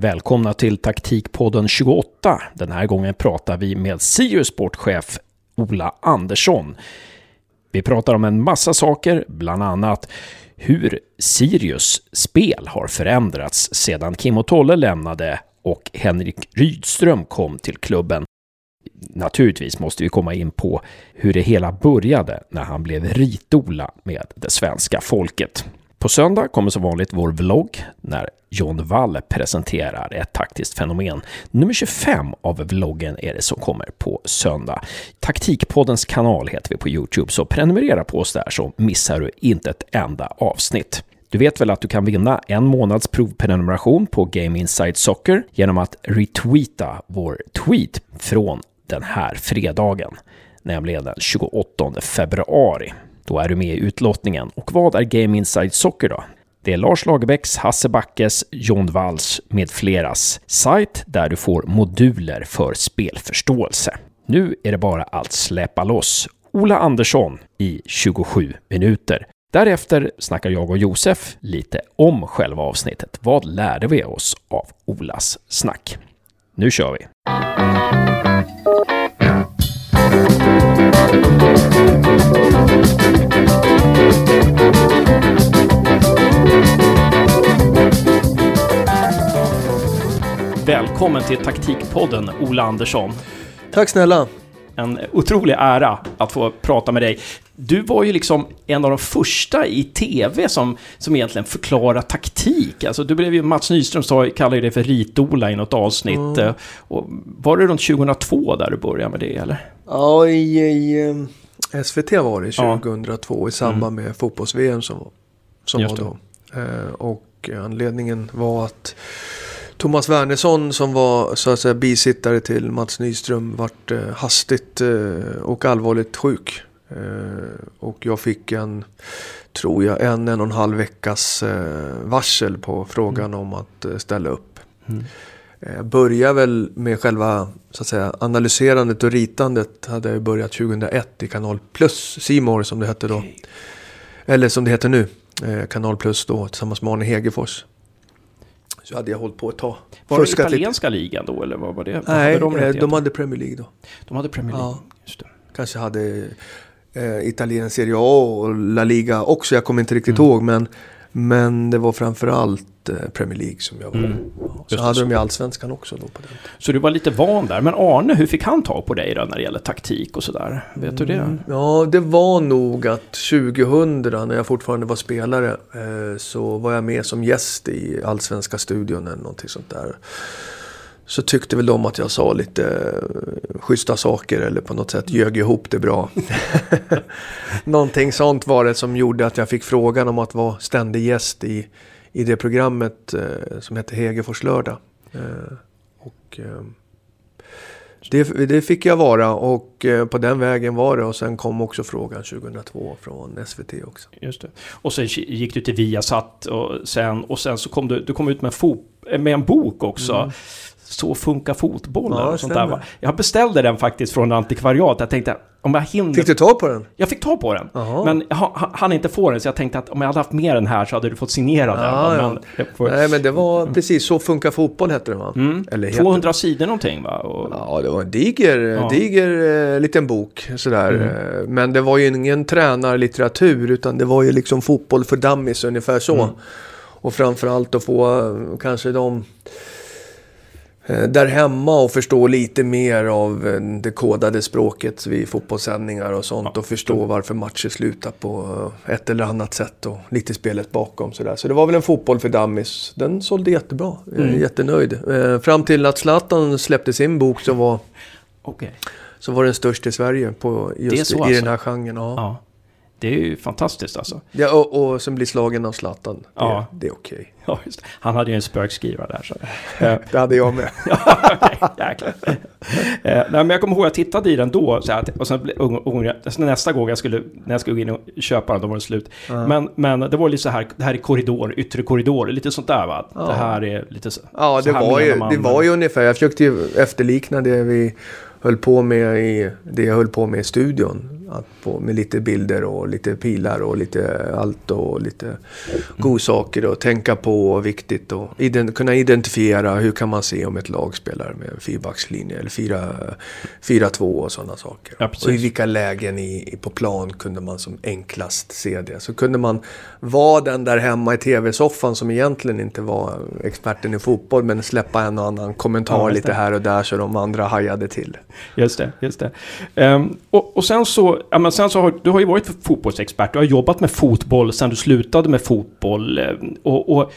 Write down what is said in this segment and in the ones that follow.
Välkomna till Taktikpodden 28. Den här gången pratar vi med Sirius sportchef Ola Andersson. Vi pratar om en massa saker, bland annat hur Sirius spel har förändrats sedan Kim och Tolle lämnade och Henrik Rydström kom till klubben. Naturligtvis måste vi komma in på hur det hela började när han blev ritola med det svenska folket. På söndag kommer som vanligt vår vlogg när John Wall presenterar ett taktiskt fenomen. Nummer 25 av vloggen är det som kommer på söndag. Taktikpoddens kanal heter vi på Youtube, så prenumerera på oss där så missar du inte ett enda avsnitt. Du vet väl att du kan vinna en månads provprenumeration på Game Inside Soccer genom att retweeta vår tweet från den här fredagen, nämligen den 28 februari. Då är du med i utlottningen. Och vad är Game Inside Soccer då? Det är Lars Lagerbäcks, Hasse Backes, John Walls med fleras sajt där du får moduler för spelförståelse. Nu är det bara att släppa loss Ola Andersson i 27 minuter. Därefter snackar jag och Josef lite om själva avsnittet. Vad lärde vi oss av Olas snack? Nu kör vi! Välkommen till Taktikpodden, Ola Andersson. Tack snälla. En otrolig ära att få prata med dig. Du var ju liksom en av de första i tv som, som egentligen förklarar taktik. Alltså, du blev ju, Mats Nyström sa, kallade det för ritola i något avsnitt. Mm. Och var det runt 2002 där du började med det, eller? Ja, i, i SVT var det 2002 ja. i samband mm. med fotbolls-VM som, som var då. Eh, och anledningen var att Thomas Wernersson som var så att säga bisittare till Mats Nyström vart eh, hastigt eh, och allvarligt sjuk. Eh, och jag fick en, tror jag, en, en och en halv veckas eh, varsel på frågan mm. om att eh, ställa upp. Mm. Eh, började väl med själva så att säga, analyserandet och ritandet hade jag börjat 2001 i Kanal Plus, Simor som det hette då. Eller som det heter nu, Kanal Plus då tillsammans med Arne Hegerfors. Så hade jag hållit på ett tag. Var det italienska lite. ligan då eller vad var det? Nej, de, eh, de hade Premier League då. De hade Premier League, ja. just det. Kanske hade eh, Italien Serie A och La Liga också. Jag kommer inte riktigt mm. ihåg men, men det var framförallt Eh, Premier League som jag var. Mm. Så Just hade så. de ju Allsvenskan också då på den Så du var lite van där. Men Arne, hur fick han tag på dig då när det gäller taktik och sådär? Vet du det? Mm, ja, det var nog att 2000 när jag fortfarande var spelare eh, så var jag med som gäst i Allsvenska studion eller någonting sånt där. Så tyckte väl de att jag sa lite eh, schyssta saker eller på något sätt ljög ihop det bra. Någonting sånt var det som gjorde att jag fick frågan om att vara ständig gäst i i det programmet eh, som hette Hegerfors lördag. Eh, och, eh, det, det, fick jag vara och på den vägen var det och sen kom också frågan 2002 från SVT också. Just det. Och sen gick du till Viasat och sen, och sen så kom du, du kom ut med, fo, med en bok också. Mm. Så funkar fotbollen ja, och sånt där. Jag beställde den faktiskt från antikvariat. Jag tänkte om jag hinner... Fick du tag på den? Jag fick tag på den. Aha. Men jag hann inte få den så jag tänkte att om jag hade haft med den här så hade du fått signera den. Ja. Men får... Nej men det var precis Så funkar fotboll hette den va? Mm. Eller 200 sidor någonting va? Och... Ja det var en diger, ja. diger eh, liten bok sådär. Mm. Men det var ju ingen tränarlitteratur utan det var ju liksom fotboll för dummies ungefär så. Mm. Och framförallt att få eh, kanske de Eh, där hemma och förstå lite mer av eh, det kodade språket vid fotbollssändningar och sånt. Och förstå varför matcher slutar på eh, ett eller annat sätt och lite spelet bakom. Sådär. Så det var väl en fotboll för dummies. Den sålde jättebra. Mm. jättenöjd. Fram till att Zlatan släppte sin bok som var, okay. som var den största i Sverige på just i alltså. den här genren. Ja. ja. Det är ju fantastiskt alltså. Ja, och, och som blir slagen av Zlatan. Det, ja. det är okej. Okay. Ja, just Han hade ju en spökskrivare där. Så. det hade jag med. ja, okay, nej, men jag kommer ihåg att jag tittade i den då. Så att, och sen, nästa gång jag skulle, när jag skulle gå in och köpa den, då var det slut. Mm. Men, men det var lite så här, det här är korridor, yttre korridor, lite sånt där va? Ja. Det här är lite så. Ja, det, var ju, man, det var ju ungefär, jag försökte ju efterlikna det vi höll på med i, det jag höll på med i studion. Att på, med lite bilder och lite pilar och lite allt och lite mm. godsaker och tänka på och viktigt och ident kunna identifiera hur kan man se om ett lag spelar med en fyrbackslinje eller 4-2 och sådana saker. Ja, och i vilka lägen i, på plan kunde man som enklast se det. Så kunde man vara den där hemma i tv-soffan som egentligen inte var experten i fotboll men släppa en och annan kommentar ja, lite här och där så de andra hajade till. Just det, just det. Um, och, och, sen så, ja, men sen så har du har ju varit fotbollsexpert, du har jobbat med fotboll sen du slutade med fotboll. Ehm, och, och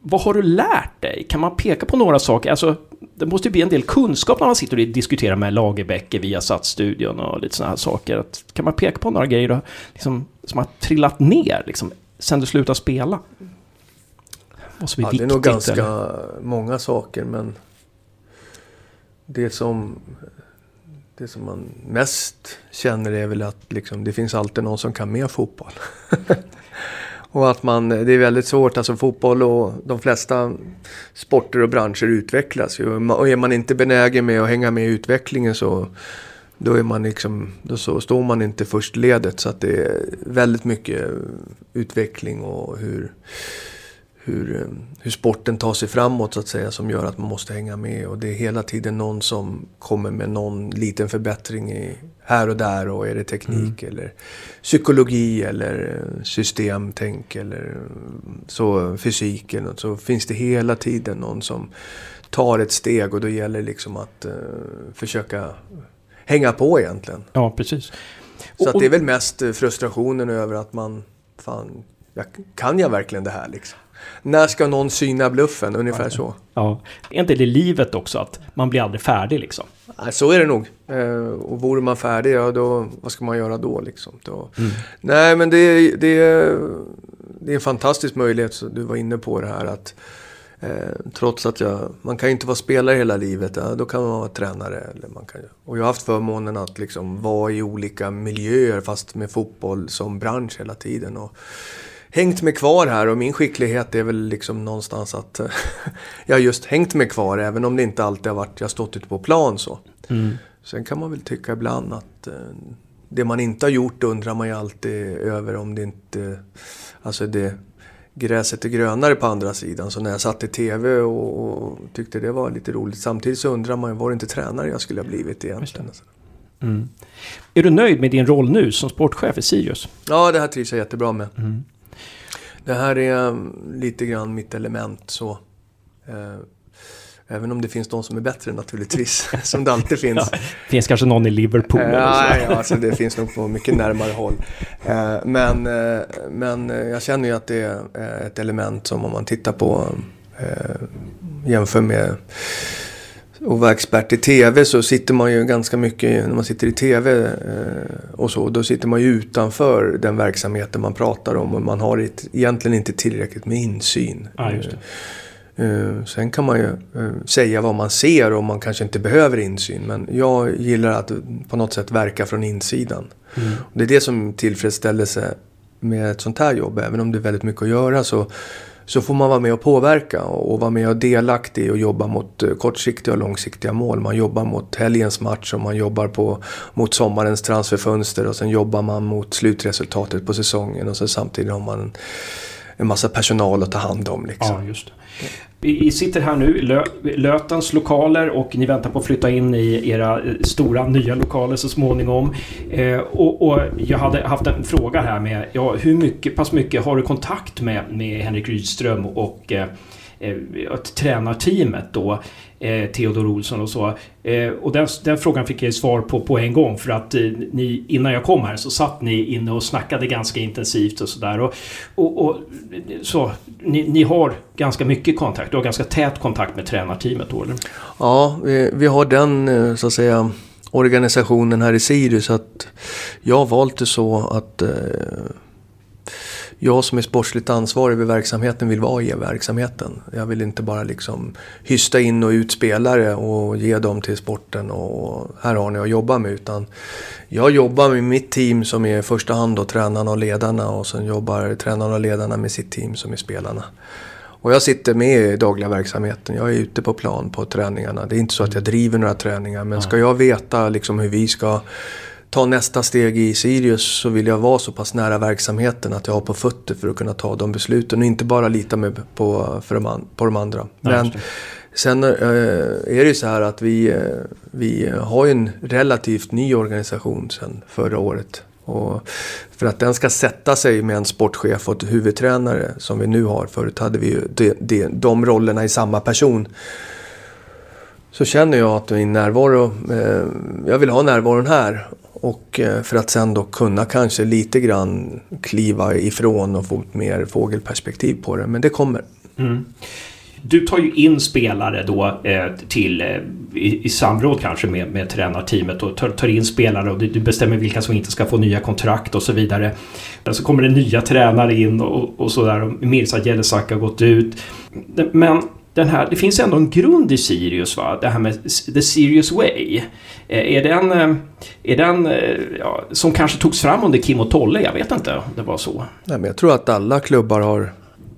vad har du lärt dig? Kan man peka på några saker? Alltså, det måste ju bli en del kunskap när man sitter och diskuterar med Lagerbäcke via Satsstudion och lite sådana här saker. Att, kan man peka på några grejer då, liksom, som har trillat ner liksom, sen du slutade spela? Vad som är ja, viktigt, det är nog ganska eller? många saker, men det som, det som man mest känner är väl att liksom, det finns alltid någon som kan mer fotboll. och att man, det är väldigt svårt, alltså fotboll och de flesta sporter och branscher utvecklas ju. Och är man inte benägen med att hänga med i utvecklingen så då, är man liksom, då så står man inte först ledet. Så att det är väldigt mycket utveckling och hur hur, eh, hur sporten tar sig framåt så att säga som gör att man måste hänga med. Och det är hela tiden någon som kommer med någon liten förbättring i, här och där. Och är det teknik mm. eller psykologi eller eh, systemtänk eller eh, så fysik eller något, så finns det hela tiden någon som tar ett steg och då gäller det liksom att uh, försöka hänga på egentligen. Ja, precis. Så och, att det är väl mest frustrationen över att man, fan, jag, kan jag verkligen det här liksom? När ska någon syna bluffen? Ungefär ja. så. Ja. Är inte det livet också, att man blir aldrig färdig liksom? Så är det nog. Eh, och vore man färdig, ja då, vad ska man göra då liksom? Då, mm. Nej, men det, det, det är en fantastisk möjlighet, så du var inne på det här att eh, trots att jag, man kan ju inte vara spelare hela livet, ja, då kan man vara tränare. Eller man kan, och jag har haft förmånen att liksom vara i olika miljöer, fast med fotboll som bransch hela tiden. Och, hängt mig kvar här och min skicklighet är väl liksom någonstans att jag har just hängt mig kvar även om det inte alltid har varit, jag stått ute på plan så. Mm. Sen kan man väl tycka ibland att eh, det man inte har gjort undrar man ju alltid över om det inte, alltså det, gräset är grönare på andra sidan. Så när jag satt i TV och, och tyckte det var lite roligt. Samtidigt så undrar man ju, var det inte tränare jag skulle ha blivit egentligen? Mm. Är du nöjd med din roll nu som sportchef i Sirius? Ja, det här trivs jag jättebra med. Mm. Det här är lite grann mitt element så. Eh, även om det finns de som är bättre naturligtvis, som det alltid finns. Ja, det finns kanske någon i Liverpool eller så. Nej, alltså det finns nog på mycket närmare håll. Eh, men, eh, men jag känner ju att det är ett element som om man tittar på, jämför med och vara expert i tv så sitter man ju ganska mycket, när man sitter i tv eh, och så, då sitter man ju utanför den verksamheten man pratar om och man har egentligen inte tillräckligt med insyn. Eh, sen kan man ju säga vad man ser och man kanske inte behöver insyn. Men jag gillar att på något sätt verka från insidan. Mm. Det är det som tillfredsställelse med ett sånt här jobb. Även om det är väldigt mycket att göra så så får man vara med och påverka och vara med och delaktig och jobba mot eh, kortsiktiga och långsiktiga mål. Man jobbar mot helgens match och man jobbar på, mot sommarens transferfönster och sen jobbar man mot slutresultatet på säsongen och sen samtidigt har man en, en massa personal att ta hand om. Liksom. Ja, just det. Vi sitter här nu i Lötens lokaler och ni väntar på att flytta in i era eh, stora nya lokaler så småningom. Eh, och, och, jag hade haft en fråga här med, ja, hur mycket, pass mycket har du kontakt med, med Henrik Rydström och eh, eh, tränarteamet då? Eh, Theodor Olsson och så. Eh, och den, den, frågan fick jag svar på på en gång för att eh, ni, innan jag kom här så satt ni inne och snackade ganska intensivt och sådär. Och, och, och, så, ni, ni, har ganska mycket kontakt, du har ganska tät kontakt med tränarteamet då eller? Ja, vi, vi har den eh, så att säga organisationen här i Sirius att jag har valt det så att eh, jag som är sportsligt ansvarig över verksamheten vill vara i verksamheten. Jag vill inte bara liksom hysta in och ut spelare och ge dem till sporten och här har ni att jobba med. Utan jag jobbar med mitt team som är i första hand då tränarna och ledarna och sen jobbar tränarna och ledarna med sitt team som är spelarna. Och jag sitter med i dagliga verksamheten. Jag är ute på plan på träningarna. Det är inte så att jag driver några träningar men ska jag veta liksom hur vi ska ta nästa steg i Sirius så vill jag vara så pass nära verksamheten att jag har på fötter för att kunna ta de besluten och inte bara lita med på, för de, på de andra. Men sen äh, är det ju så här att vi, äh, vi har ju en relativt ny organisation sedan förra året. Och för att den ska sätta sig med en sportchef och huvudtränare som vi nu har. Förut hade vi ju de, de, de rollerna i samma person. Så känner jag att min närvaro, eh, jag vill ha närvaron här. Och eh, för att sen då kunna kanske lite grann kliva ifrån och få ett mer fågelperspektiv på det. Men det kommer. Mm. Du tar ju in spelare då eh, till, eh, i, i samråd kanske med, med tränarteamet och tar, tar in spelare och du, du, bestämmer vilka som inte ska få nya kontrakt och så vidare. Men så kommer det nya tränare in och, och sådär. Mirza Jelesak har gått ut. Men den här, det finns ändå en grund i Sirius, va? det här med the Sirius way. Eh, är den, eh, är den eh, ja, som kanske togs fram under Kim och Tolle? Jag vet inte om det var så. Nej, men jag tror att alla klubbar har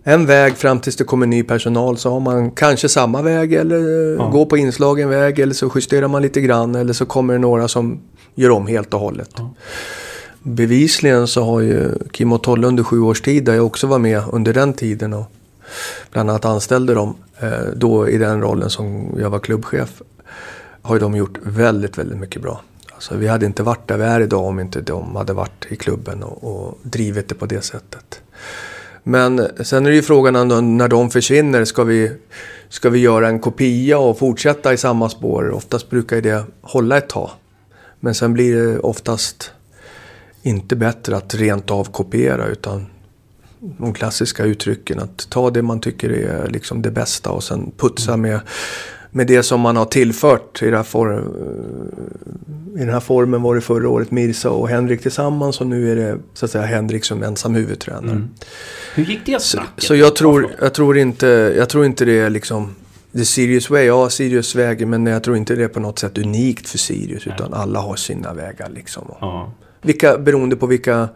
en väg fram tills det kommer ny personal. Så har man kanske samma väg eller ja. går på inslagen väg eller så justerar man lite grann eller så kommer det några som gör om helt och hållet. Ja. Bevisligen så har ju Kim och Tolle under sju års tid, där jag också var med under den tiden och bland annat anställde dem eh, då i den rollen som jag var klubbchef har ju de gjort väldigt, väldigt mycket bra. Alltså, vi hade inte varit där vi är idag om inte de hade varit i klubben och, och drivit det på det sättet. Men sen är det ju frågan ändå, när de försvinner, ska vi, ska vi göra en kopia och fortsätta i samma spår? Oftast brukar ju det hålla ett tag. Men sen blir det oftast inte bättre att rent av kopiera utan de klassiska uttrycken. Att ta det man tycker är liksom det bästa och sen putsa med, med det som man har tillfört. I, den här form, I den här formen var det förra året Mirsa och Henrik tillsammans och nu är det så att säga Henrik som ensam huvudtränare. Mm. Hur gick det snacket? Så, så jag, tror, jag, tror inte, jag tror inte det är liksom The Sirius Way, ja Sirius väg, men jag tror inte det är på något sätt unikt för Sirius. Utan alla har sina vägar liksom. Ja. Vilka, beroende på vilka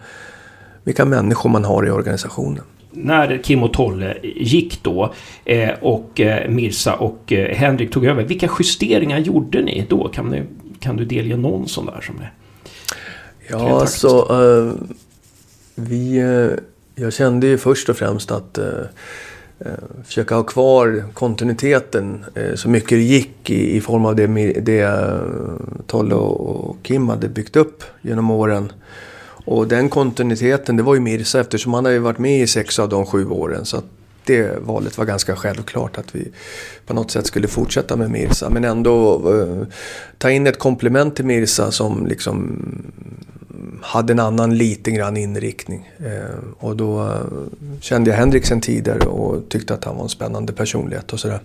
vilka människor man har i organisationen. När Kim och Tolle gick då eh, och eh, Mirsa och eh, Henrik tog över, vilka justeringar gjorde ni då? Kan du, kan du delge någon sån där som är Ja, alltså uh, vi... Uh, jag kände ju först och främst att uh, försöka ha kvar kontinuiteten så mycket det gick i, i form av det, det Tolle och Kim hade byggt upp genom åren. Och den kontinuiteten, det var ju Mirsa eftersom han har ju varit med i sex av de sju åren. Så det valet var ganska självklart att vi på något sätt skulle fortsätta med Mirsa. Men ändå eh, ta in ett komplement till Mirsa som liksom hade en annan liten grann inriktning. Eh, och då eh, kände jag Henrik sen tidigare och tyckte att han var en spännande personlighet och sådär.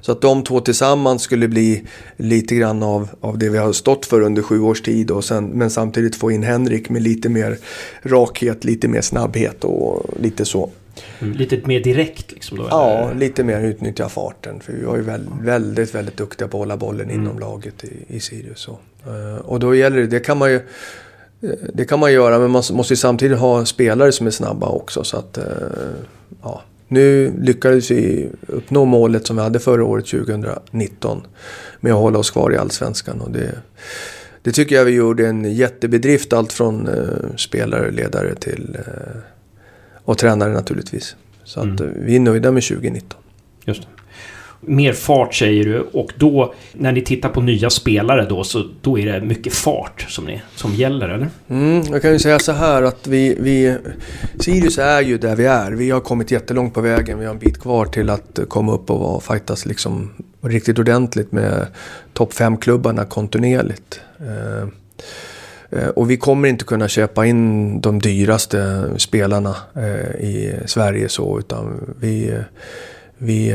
Så att de två tillsammans skulle bli lite grann av, av det vi har stått för under sju års tid. Och sen, men samtidigt få in Henrik med lite mer rakhet, lite mer snabbhet och lite så. Mm, lite mer direkt liksom då? Ja, eller? lite mer utnyttja farten. För vi var ju väldigt, väldigt, väldigt duktiga på att hålla bollen mm. inom laget i, i Sirius. Och, eh, och då gäller det, det kan man ju det kan man göra, men man måste ju samtidigt ha spelare som är snabba också. Så att, eh, ja. Nu lyckades vi uppnå målet som vi hade förra året, 2019, med att hålla oss kvar i Allsvenskan. Och det, det tycker jag vi gjorde en jättebedrift, allt från eh, spelare, ledare till eh, och tränare naturligtvis. Så att mm. vi är nöjda med 2019. Just det mer fart säger du och då när ni tittar på nya spelare då så då är det mycket fart som, ni, som gäller eller? Mm, jag kan ju säga så här att vi, vi Sirius är ju där vi är. Vi har kommit jättelångt på vägen. Vi har en bit kvar till att komma upp och fightas liksom riktigt ordentligt med topp 5-klubbarna kontinuerligt. Eh, eh, och vi kommer inte kunna köpa in de dyraste spelarna eh, i Sverige så utan vi, eh, vi,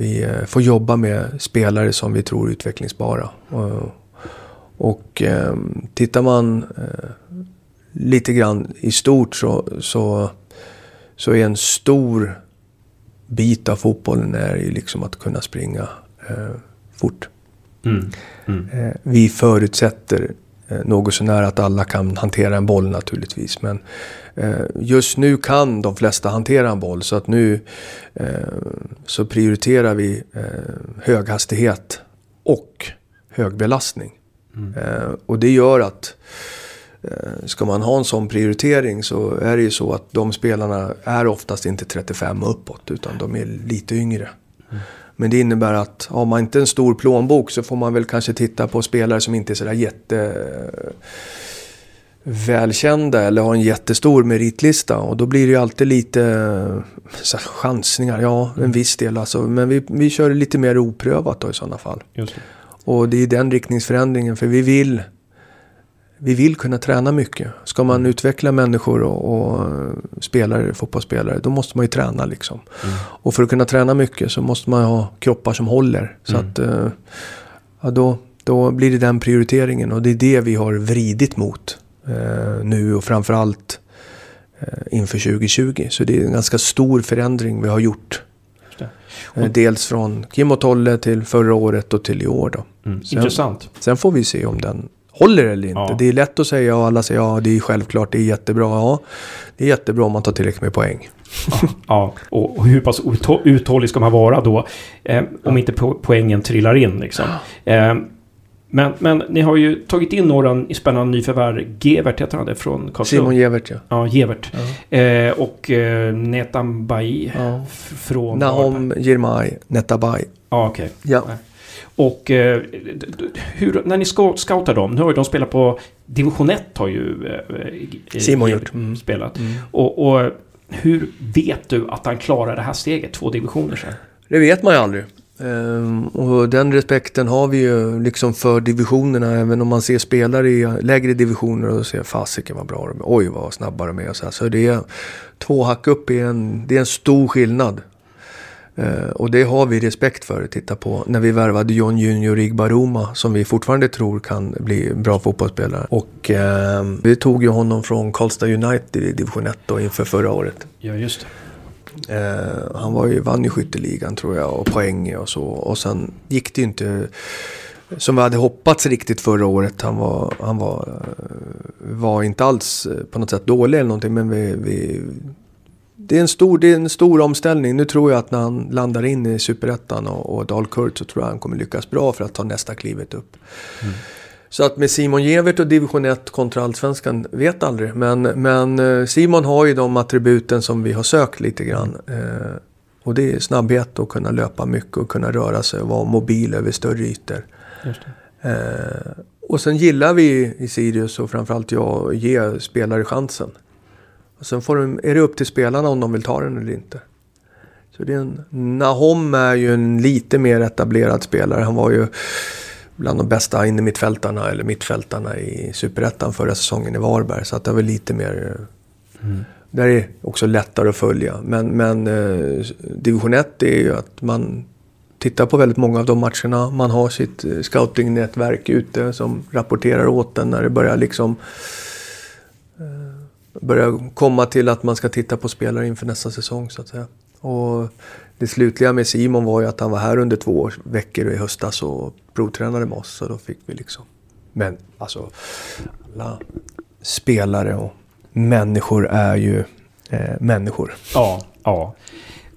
vi eh, får jobba med spelare som vi tror är utvecklingsbara. Och eh, tittar man eh, lite grann i stort så, så, så är en stor bit av fotbollen är ju liksom att kunna springa eh, fort. Mm. Mm. Eh, vi förutsätter eh, något sånär att alla kan hantera en boll naturligtvis. Men Eh, just nu kan de flesta hantera en boll så att nu eh, så prioriterar vi hög hastighet och hög belastning. Mm. Och det gör att ska man ha en sån prioritering så är det ju så att de spelarna är oftast inte 35 och uppåt utan de är lite yngre. Mm. Men det innebär att har man inte en stor plånbok så får man väl kanske titta på spelare som inte är sådär jätte välkända eller har en jättestor meritlista. Och då blir det ju alltid lite så här, chansningar. Ja, en viss del alltså. Men vi, vi kör lite mer oprövat då i sådana fall. Och det är den riktningsförändringen. För vi vill, vi vill kunna träna mycket. Ska man utveckla människor och, och spelare, fotbollsspelare, då måste man ju träna liksom. Mm. Och för att kunna träna mycket så måste man ha kroppar som håller. Så mm. att, eh, ja, då, då blir det den prioriteringen och det är det vi har vridit mot eh, nu och framförallt eh, inför 2020. Så det är en ganska stor förändring vi har gjort. Eh, dels från Kim och Tolle till förra året och till i år. Då. Mm, sen, intressant. Sen får vi se om den håller eller inte. Ja. Det är lätt att säga och alla säger ja det är självklart, det är jättebra. Ja, det är jättebra om man tar tillräckligt med poäng. Ja, ja. Och, hur pass uthållig ska man vara då? Eh, om inte po poängen trillar in liksom. Eh, men, men ni har ju tagit in några spännande nyförvärv. Gevert heter han det från Karlslund. Simon Gevert ja. Ja, Gevert. Ja. Eh, och eh, Netambai ja. från... Nahom Jirmai Netabay. Ja, okej. Okay. Ja. Och eh, hur, när ni scoutar dem, nu har ju de spelat på Division 1 har ju eh, Simon gjort. Mm. spelat. Mm. Och, och, hur vet du att han klarar det här steget, två divisioner sen? Det vet man ju aldrig. Um, och den respekten har vi ju liksom för divisionerna. Även om man ser spelare i lägre divisioner och ser fasiken vad bra de är. Oj vad snabba de är. Och så, här. så det är två hack upp är en, det är en stor skillnad. Uh, och det har vi respekt för. Titta på när vi värvade John Junior Igbaroma som vi fortfarande tror kan bli bra fotbollsspelare. Och uh, vi tog ju honom från Karlstad United i division 1 då inför förra året. Ja, just det. Eh, han var ju, vann ju skytteligan tror jag och poäng och så. Och sen gick det ju inte som vi hade hoppats riktigt förra året. Han var, han var, var inte alls på något sätt dålig eller någonting. Men vi, vi, det, är en stor, det är en stor omställning. Nu tror jag att när han landar in i Superettan och, och Dalkurd så tror jag han kommer lyckas bra för att ta nästa klivet upp. Mm. Så att med Simon Gevert och division 1 kontra allsvenskan, vet aldrig. Men, men eh, Simon har ju de attributen som vi har sökt lite grann. Eh, och det är snabbhet och kunna löpa mycket och kunna röra sig och vara mobil över större ytor. Eh, och sen gillar vi i Sirius och framförallt jag att ge spelare chansen. Och sen får de, är det upp till spelarna om de vill ta den eller inte. Så det är en, Nahom är ju en lite mer etablerad spelare. Han var ju bland de bästa innermittfältarna eller mittfältarna i Superettan förra säsongen i Varberg. Så att det var lite mer... Mm. Där är också lättare att följa. Men, men eh, division 1 är ju att man tittar på väldigt många av de matcherna. Man har sitt eh, scoutingnätverk ute som rapporterar åt en när det börjar liksom börjar komma till att man ska titta på spelare inför nästa säsong så att säga. Och det slutliga med Simon var ju att han var här under två veckor i höstas och provtränade med oss. Så då fick vi liksom... Men alltså, alla spelare och människor är ju eh, människor. Ja, ja.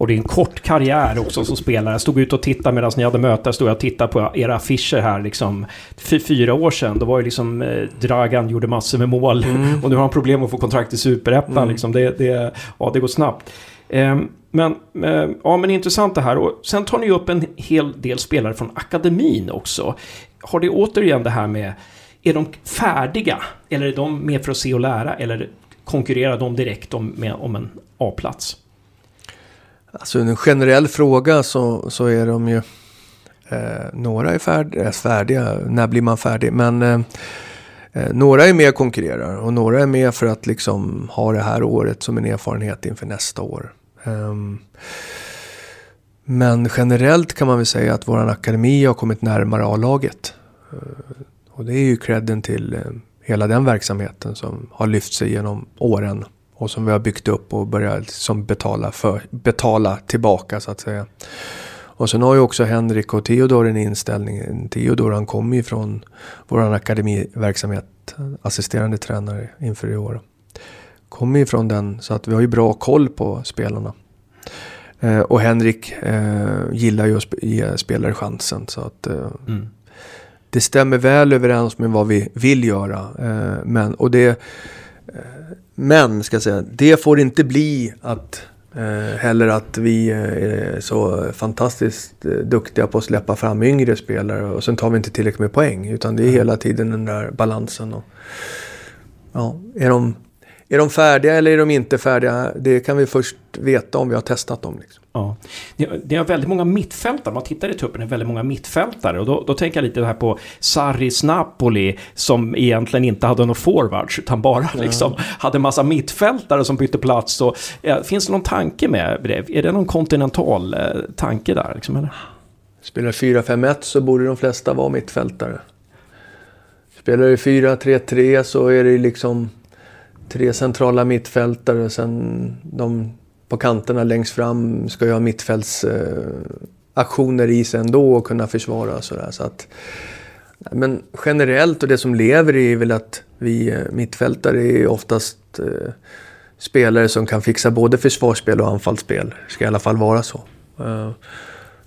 Och det är en kort karriär också som spelare. Jag stod ut och tittade medan ni hade möte. Stod jag och tittade på era affischer här liksom. För fyra år sedan, då var ju liksom eh, Dragan gjorde massor med mål. Mm. Och nu har han problem att få kontrakt i Superettan. Mm. Liksom. Det, det, ja, det går snabbt. Um, men, eh, ja, men intressant det här. Och sen tar ni upp en hel del spelare från akademin också. Har det återigen det här med, är de färdiga? Eller är de med för att se och lära? Eller konkurrerar de direkt om, med, om en A-plats? Alltså en generell fråga så, så är de ju... Eh, några är färdiga, är eh, färdiga, när blir man färdig? Men eh, eh, några är med och konkurrerar och några är med för att liksom ha det här året som en erfarenhet inför nästa år. Eh, men generellt kan man väl säga att vår akademi har kommit närmare A-laget. Eh, och det är ju credden till hela den verksamheten som har lyft sig genom åren. Och som vi har byggt upp och börjat liksom betala, för, betala tillbaka så att säga. Och sen har ju också Henrik och Theodor en inställning. Theodor han kommer ju från vår akademiverksamhet, assisterande tränare inför i år kommer ju från den så att vi har ju bra koll på spelarna. Eh, och Henrik eh, gillar ju att sp ge spelare chansen så att eh, mm. det stämmer väl överens med vad vi vill göra. Eh, men, och det, men, ska jag säga, det får inte bli att Eh, heller att vi är så fantastiskt eh, duktiga på att släppa fram yngre spelare och sen tar vi inte tillräckligt med poäng. Utan det är hela tiden den där balansen. Och, ja, är de är de färdiga eller är de inte färdiga? Det kan vi först veta om vi har testat dem. Liksom. Ja. Det är väldigt många mittfältare. Man tittar i tuppen, det är väldigt många mittfältare. Och då, då tänker jag lite här på Sarris Napoli som egentligen inte hade några forwards utan bara ja. liksom hade massa mittfältare som bytte plats. Och, ja, finns det någon tanke med det? Är det någon kontinental eh, tanke där? Liksom, eller? Spelar 4-5-1 så borde de flesta vara mittfältare. Spelar du 4-3-3 så är det liksom tre centrala mittfältare. Sen de på kanterna längst fram ska ju ha mittfältsaktioner eh, i sig ändå och kunna försvara och sådär. Så att, men generellt och det som lever är väl att vi eh, mittfältare är oftast eh, spelare som kan fixa både försvarsspel och anfallsspel. Det ska i alla fall vara så. Eh,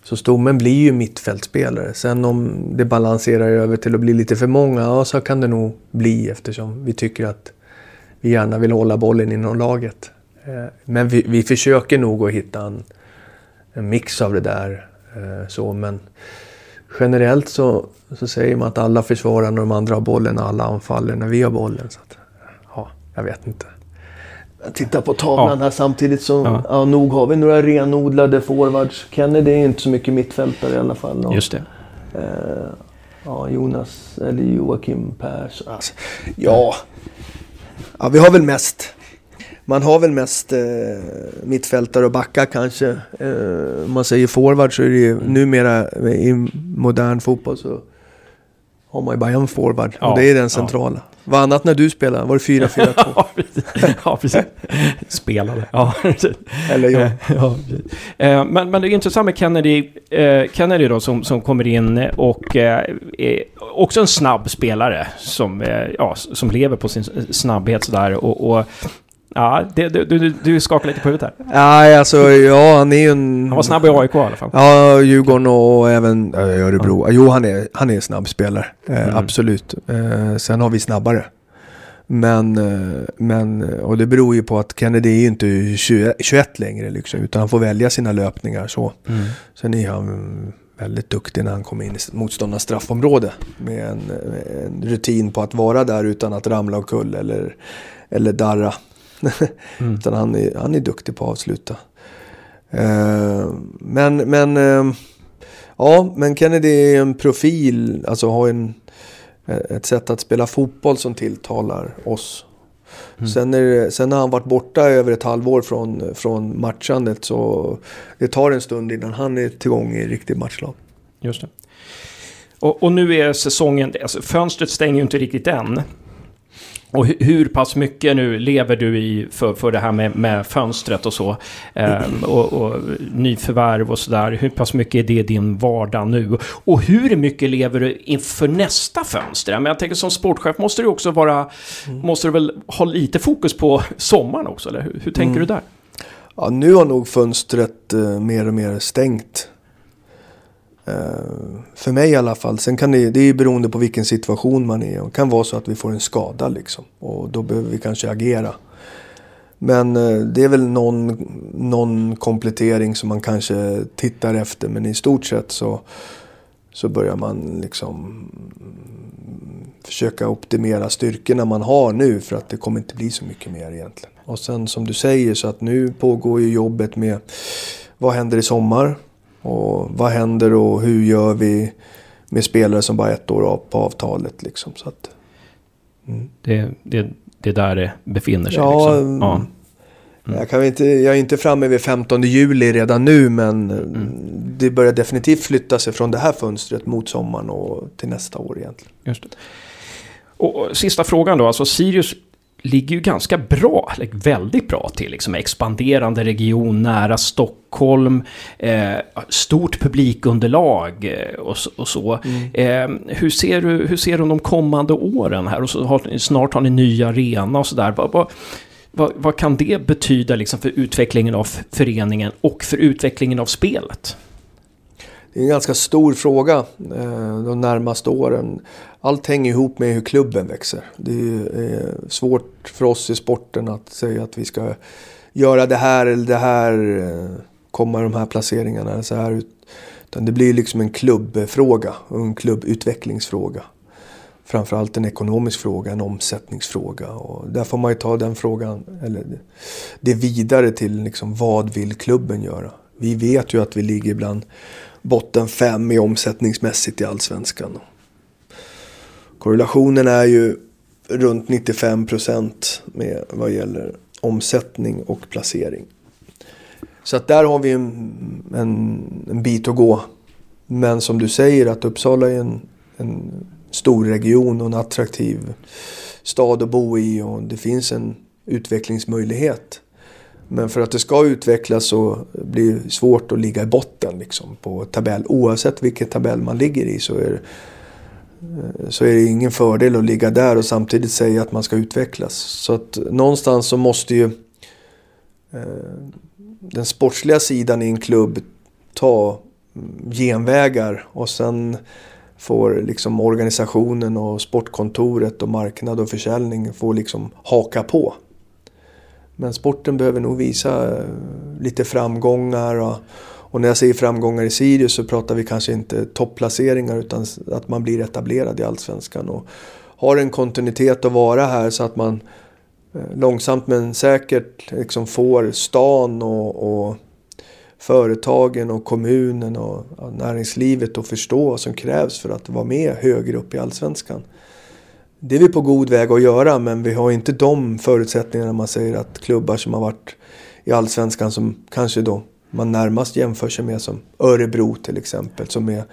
så stommen blir ju mittfältspelare. Sen om det balanserar över till att bli lite för många, ja så kan det nog bli eftersom vi tycker att vi gärna vill hålla bollen inom laget. Eh, men vi, vi försöker nog att hitta en, en mix av det där. Eh, så, men generellt så, så säger man att alla försvarar när de andra har bollen och alla anfaller när vi har bollen. Så att, ja, jag vet inte. Jag tittar på tavlan ja. här samtidigt så ja. ja. nog har vi några renodlade forwards. Kennedy är inte så mycket mittfältare i alla fall. Och, Just det. Eh, ja, Jonas eller Joakim Persson. Alltså, ja, Ja, vi har väl mest. Man har väl mest eh, mittfältare och backar kanske. Eh, om man säger forward så är det ju numera i modern fotboll så har man ju bara en forward. Ja, och det är den centrala. Ja. Vad annat när du spelade? Var det 4-4-2? ja, precis. Spelade. Ja, Eller jag. ja, eh, men, men det är intressant med Kennedy, eh, Kennedy då, som, som kommer in och eh, är också en snabb spelare som, ja, som lever på sin snabbhet sådär. Och, och Ja, det, du, du, du skakar lite på huvudet här. Nej, alltså ja, han är ju en... Han var snabb i AIK i alla fall. Ja, Djurgården och även Örebro. Ja. Jo, han är, han är en snabb spelare. Eh, mm. Absolut. Eh, sen har vi snabbare. Men, eh, men, och det beror ju på att Kennedy är ju inte 21, 21 längre liksom, utan han får välja sina löpningar så. Mm. Sen är han väldigt duktig när han kommer in i motståndarnas straffområde. Med en, en, rutin på att vara där utan att ramla omkull eller, eller darra. mm. Utan han är, han är duktig på att avsluta. Uh, men, men, uh, ja, men Kennedy är en profil, alltså har en, ett sätt att spela fotboll som tilltalar oss. Mm. Sen, är, sen har han varit borta över ett halvår från, från matchandet så det tar en stund innan han är tillgång i riktigt matchlag. Just det. Och, och, nu är säsongen, alltså fönstret stänger ju inte riktigt än. Och hur pass mycket nu lever du i för, för det här med, med fönstret och så? Um, och, och nyförvärv och sådär. Hur pass mycket är det din vardag nu? Och hur mycket lever du inför nästa fönster? Men jag tänker som sportchef måste du också vara... Mm. Måste du väl ha lite fokus på sommaren också? Eller hur, hur tänker mm. du där? Ja, nu har nog fönstret uh, mer och mer stängt. Eh, för mig i alla fall. Sen kan det, det är beroende på vilken situation man är Det kan vara så att vi får en skada liksom. Och då behöver vi kanske agera. Men eh, det är väl någon, någon komplettering som man kanske tittar efter. Men i stort sett så, så börjar man liksom försöka optimera styrkorna man har nu. För att det kommer inte bli så mycket mer egentligen. Och sen som du säger så att nu pågår ju jobbet med vad händer i sommar? Och vad händer och hur gör vi med spelare som bara ett år på avtalet liksom. Så att, mm. det, det, det är där det befinner sig ja, liksom. Ja. Mm. Jag, kan inte, jag är inte framme vid 15 juli redan nu men mm. det börjar definitivt flytta sig från det här fönstret mot sommaren och till nästa år egentligen. Just det. Och, och sista frågan då, alltså Sirius ligger ju ganska bra, väldigt bra till. Liksom expanderande region nära Stockholm, eh, stort publikunderlag eh, och, och, så. Mm. Eh, hur, ser du, hur ser du de kommande åren här? Och så har, snart har ni ny arena och sådär. Vad, vad, kan det betyda liksom för utvecklingen av föreningen och för utvecklingen av spelet? Det är en ganska stor fråga eh, de närmaste åren. Allt hänger ihop med hur klubben växer. Det är eh, svårt för oss i sporten att säga att vi ska göra det här eller det här, eh, komma de här placeringarna så här. Utan det blir liksom en klubbfråga och en klubbutvecklingsfråga. Framförallt en ekonomisk fråga, en omsättningsfråga. Och där får man ju ta den frågan, eller det vidare till liksom, vad vill klubben göra? Vi vet ju att vi ligger bland botten fem i omsättningsmässigt i allsvenskan. Korrelationen är ju runt 95 procent med vad gäller omsättning och placering. Så att där har vi en, en, en, bit att gå. Men som du säger att Uppsala är en, en stor region och en attraktiv stad att bo i och det finns en utvecklingsmöjlighet. Men för att det ska utvecklas så blir det svårt att ligga i botten liksom, på tabell. Oavsett vilken tabell man ligger i så är, det, eh, så är det ingen fördel att ligga där och samtidigt säga att man ska utvecklas. Så att någonstans så måste ju eh, den sportsliga sidan i en klubb ta mm, genvägar och sen får liksom organisationen och sportkontoret och marknad och försäljning få liksom haka på. Men sporten behöver nog visa eh, lite framgångar. Och, och, när jag säger framgångar i Sirius så pratar vi kanske inte topplaceringar utan att man blir etablerad i Allsvenskan. Och har en kontinuitet att vara här så att man eh, långsamt men säkert liksom får stan och, och företagen och kommunen och näringslivet att förstå vad som krävs för att vara med högre upp i Allsvenskan det är vi på god väg att göra men vi har inte de förutsättningarna man säger att klubbar som har varit i allsvenskan som kanske då man närmast jämför sig med som Örebro till exempel som är,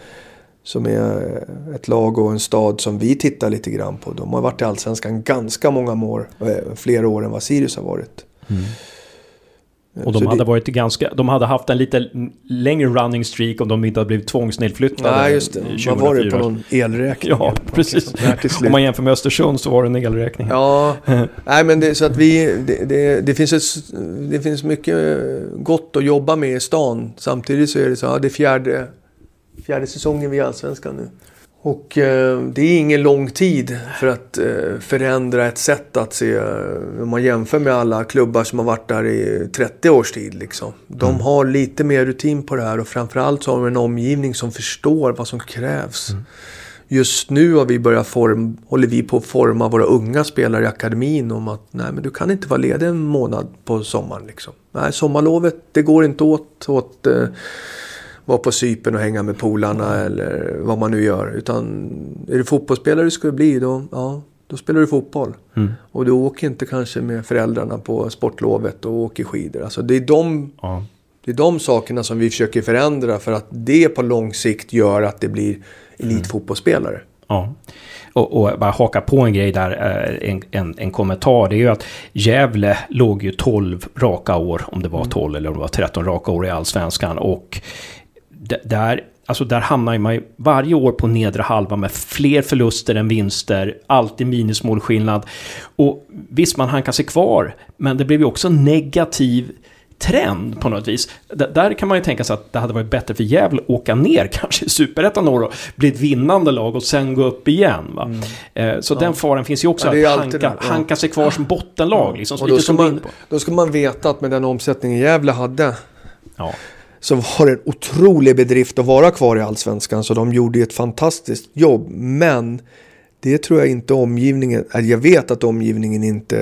som är ett lag och en stad som vi tittar lite grann på. De har varit i allsvenskan ganska många år, eh, flera fler år än vad Sirius har varit. Mm. Och de hade, det... varit ganska, de hade haft en lite längre running streak om de inte hade blivit tvångsnedflyttade. Nej, just det. 2004. Man var det på någon elräkning. Ja, precis. Om man jämför med Östersund så var det en elräkning. Ja, nej men det, så att vi, det, det, det, finns ett, det finns mycket gott att jobba med i stan. Samtidigt så är det så, ja, det är fjärde, fjärde säsongen vi är allsvenskan nu. Och eh, det är ingen lång tid för att eh, förändra ett sätt att se. Eh, om man jämför med alla klubbar som har varit där i 30 års tid. Liksom. De mm. har lite mer rutin på det här och framförallt så har de en omgivning som förstår vad som krävs. Mm. Just nu har vi börjat form, håller vi på att forma våra unga spelare i akademin om att nej, men du kan inte vara ledig en månad på sommaren. Liksom. Nej, sommarlovet det går inte åt, åt eh, vara på sypen och hänga med polarna eller vad man nu gör. Utan är du fotbollsspelare du ska bli då, ja, då spelar du fotboll. Mm. Och du åker inte kanske med föräldrarna på sportlovet och åker skidor. Alltså det är de, ja. det är de sakerna som vi försöker förändra för att det på lång sikt gör att det blir elitfotbollsspelare. Mm. Ja. Och, och, bara haka på en grej där, eh, en, en, en, kommentar. Det är ju att Gävle låg ju 12 raka år, om det var 12 mm. eller om det var 13 raka år i allsvenskan. Och där, alltså där hamnar man ju varje år på nedre halva med fler förluster än vinster, alltid minusmålskillnad. Och visst, man hankar sig kvar, men det blev ju också negativ trend på något vis. D där kan man ju tänka sig att det hade varit bättre för Gävle att åka ner kanske i Superettan några år, bli ett vinnande lag och sen gå upp igen. Mm. Eh, så ja. den faran finns ju också, ja, att hanka, ja. hanka sig kvar som bottenlag. Liksom, och då, ska man, då ska man veta att med den omsättningen Gävle hade ja så var det en otrolig bedrift att vara kvar i allsvenskan. Så de gjorde ett fantastiskt jobb. Men det tror jag inte omgivningen, jag vet att omgivningen inte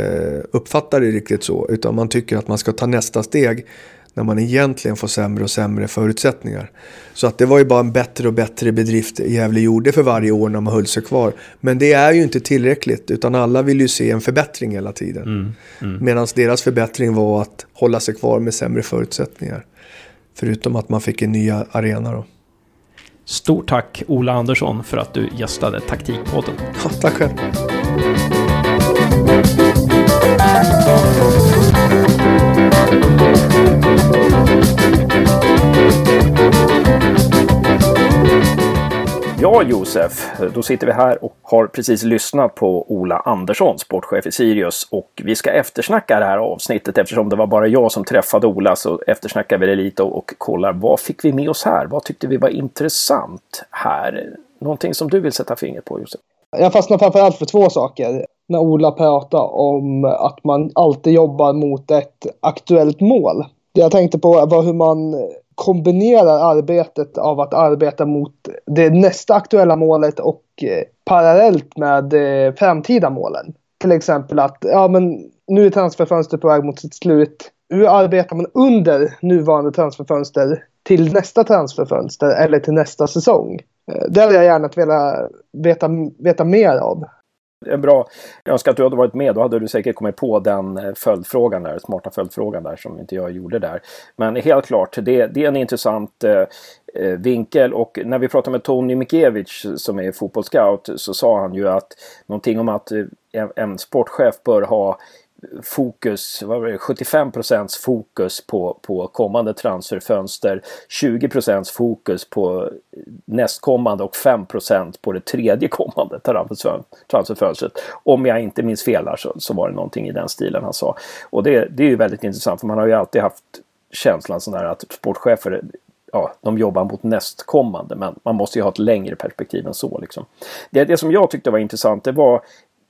uppfattar det riktigt så. Utan man tycker att man ska ta nästa steg när man egentligen får sämre och sämre förutsättningar. Så att det var ju bara en bättre och bättre bedrift Gävle gjorde för varje år när man höll sig kvar. Men det är ju inte tillräckligt utan alla vill ju se en förbättring hela tiden. Mm, mm. Medan deras förbättring var att hålla sig kvar med sämre förutsättningar. Förutom att man fick en ny arena då. Stort tack Ola Andersson för att du gästade Taktikpodden. Ja, tack själv. Ja, Josef, då sitter vi här och har precis lyssnat på Ola Andersson, sportchef i Sirius. Och vi ska eftersnacka det här avsnittet eftersom det var bara jag som träffade Ola så eftersnackar vi det lite och, kollar vad fick vi med oss här? Vad tyckte vi var intressant här? Någonting som du vill sätta fingret på, Josef? Jag fastnar framförallt för två saker. När Ola pratar om att man alltid jobbar mot ett aktuellt mål. Det jag tänkte på var hur man kombinerar arbetet av att arbeta mot det nästa aktuella målet och eh, parallellt med eh, framtida målen. Till exempel att ja, men nu är transferfönstret på väg mot sitt slut. Hur arbetar man under nuvarande transferfönster till nästa transferfönster eller till nästa säsong? Eh, det hade jag gärna velat veta, veta mer av är bra. Jag önskar att du hade varit med. Då hade du säkert kommit på den eh, följdfrågan där, smarta följdfrågan där som inte jag gjorde där. Men helt klart, det, det är en intressant eh, eh vinkel och när vi pratade med Tony Mikiewicz som är fotbollsscout så sa han ju att någonting om att eh, en, en sportchef bör ha fokus, vad var det, 75% fokus på, på kommande transferfönster, 20% fokus på nästkommande och 5% på det tredje kommande transferfönstret. Om jag inte minns fel här så, så var det någonting i den stilen han sa. Och det, det är ju väldigt intressant för man har ju alltid haft känslan sån här att sportchefer ja, de jobbar mot nästkommande men man måste ju ha ett längre perspektiv än så. Liksom. Det, det som jag tyckte var intressant det var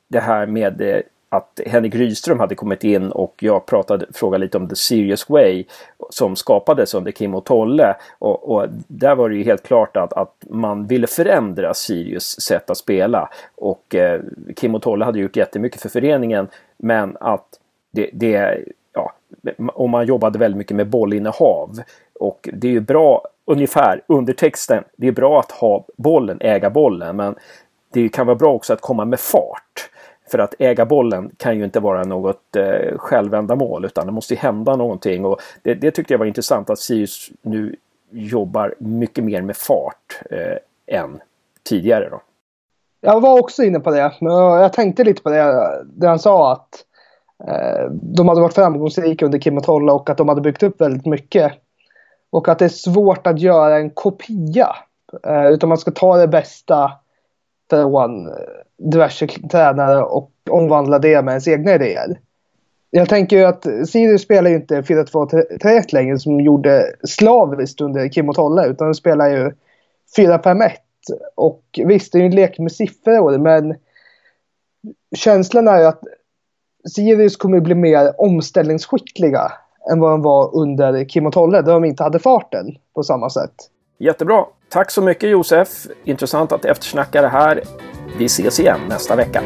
det här med eh, att Henrik Rydström hade kommit in och jag pratade, frågade lite om The Serious Way som skapades under Kim och Tolle. Och, och där var det ju helt klart att, att man ville förändra Sirius sätt att spela. Och eh, Kim och Tolle hade gjort jättemycket för föreningen men att det, det ja, och man jobbade väldigt mycket med bollinnehav. Och det är ju bra, ungefär under texten, det är bra att ha bollen, äga bollen men det kan vara bra också att komma med fart. För att äga bollen kan ju inte vara något eh, självändamål utan det måste hända någonting. Och det, det tyckte jag var intressant att Sirius nu jobbar mycket mer med fart eh, än tidigare. Då. Jag var också inne på det. Men jag tänkte lite på det, det han sa att eh, de hade varit framgångsrika under Kim och Tolle och att de hade byggt upp väldigt mycket. Och att det är svårt att göra en kopia. Eh, utan man ska ta det bästa från eh, diverse tränare och omvandla det med ens egna idéer. Jag tänker ju att Sirius spelar ju inte 4-2-3-1 längre som gjorde slaviskt under Kim och Tolle utan de spelar ju 4-5-1. Och visst, det är ju en lek med siffror men känslan är ju att Sirius kommer bli mer omställningsskickliga än vad de var under Kim och Tolle där de inte hade farten på samma sätt. Jättebra! Tack så mycket Josef! Intressant att eftersnacka det här. Vi ses igen nästa vecka.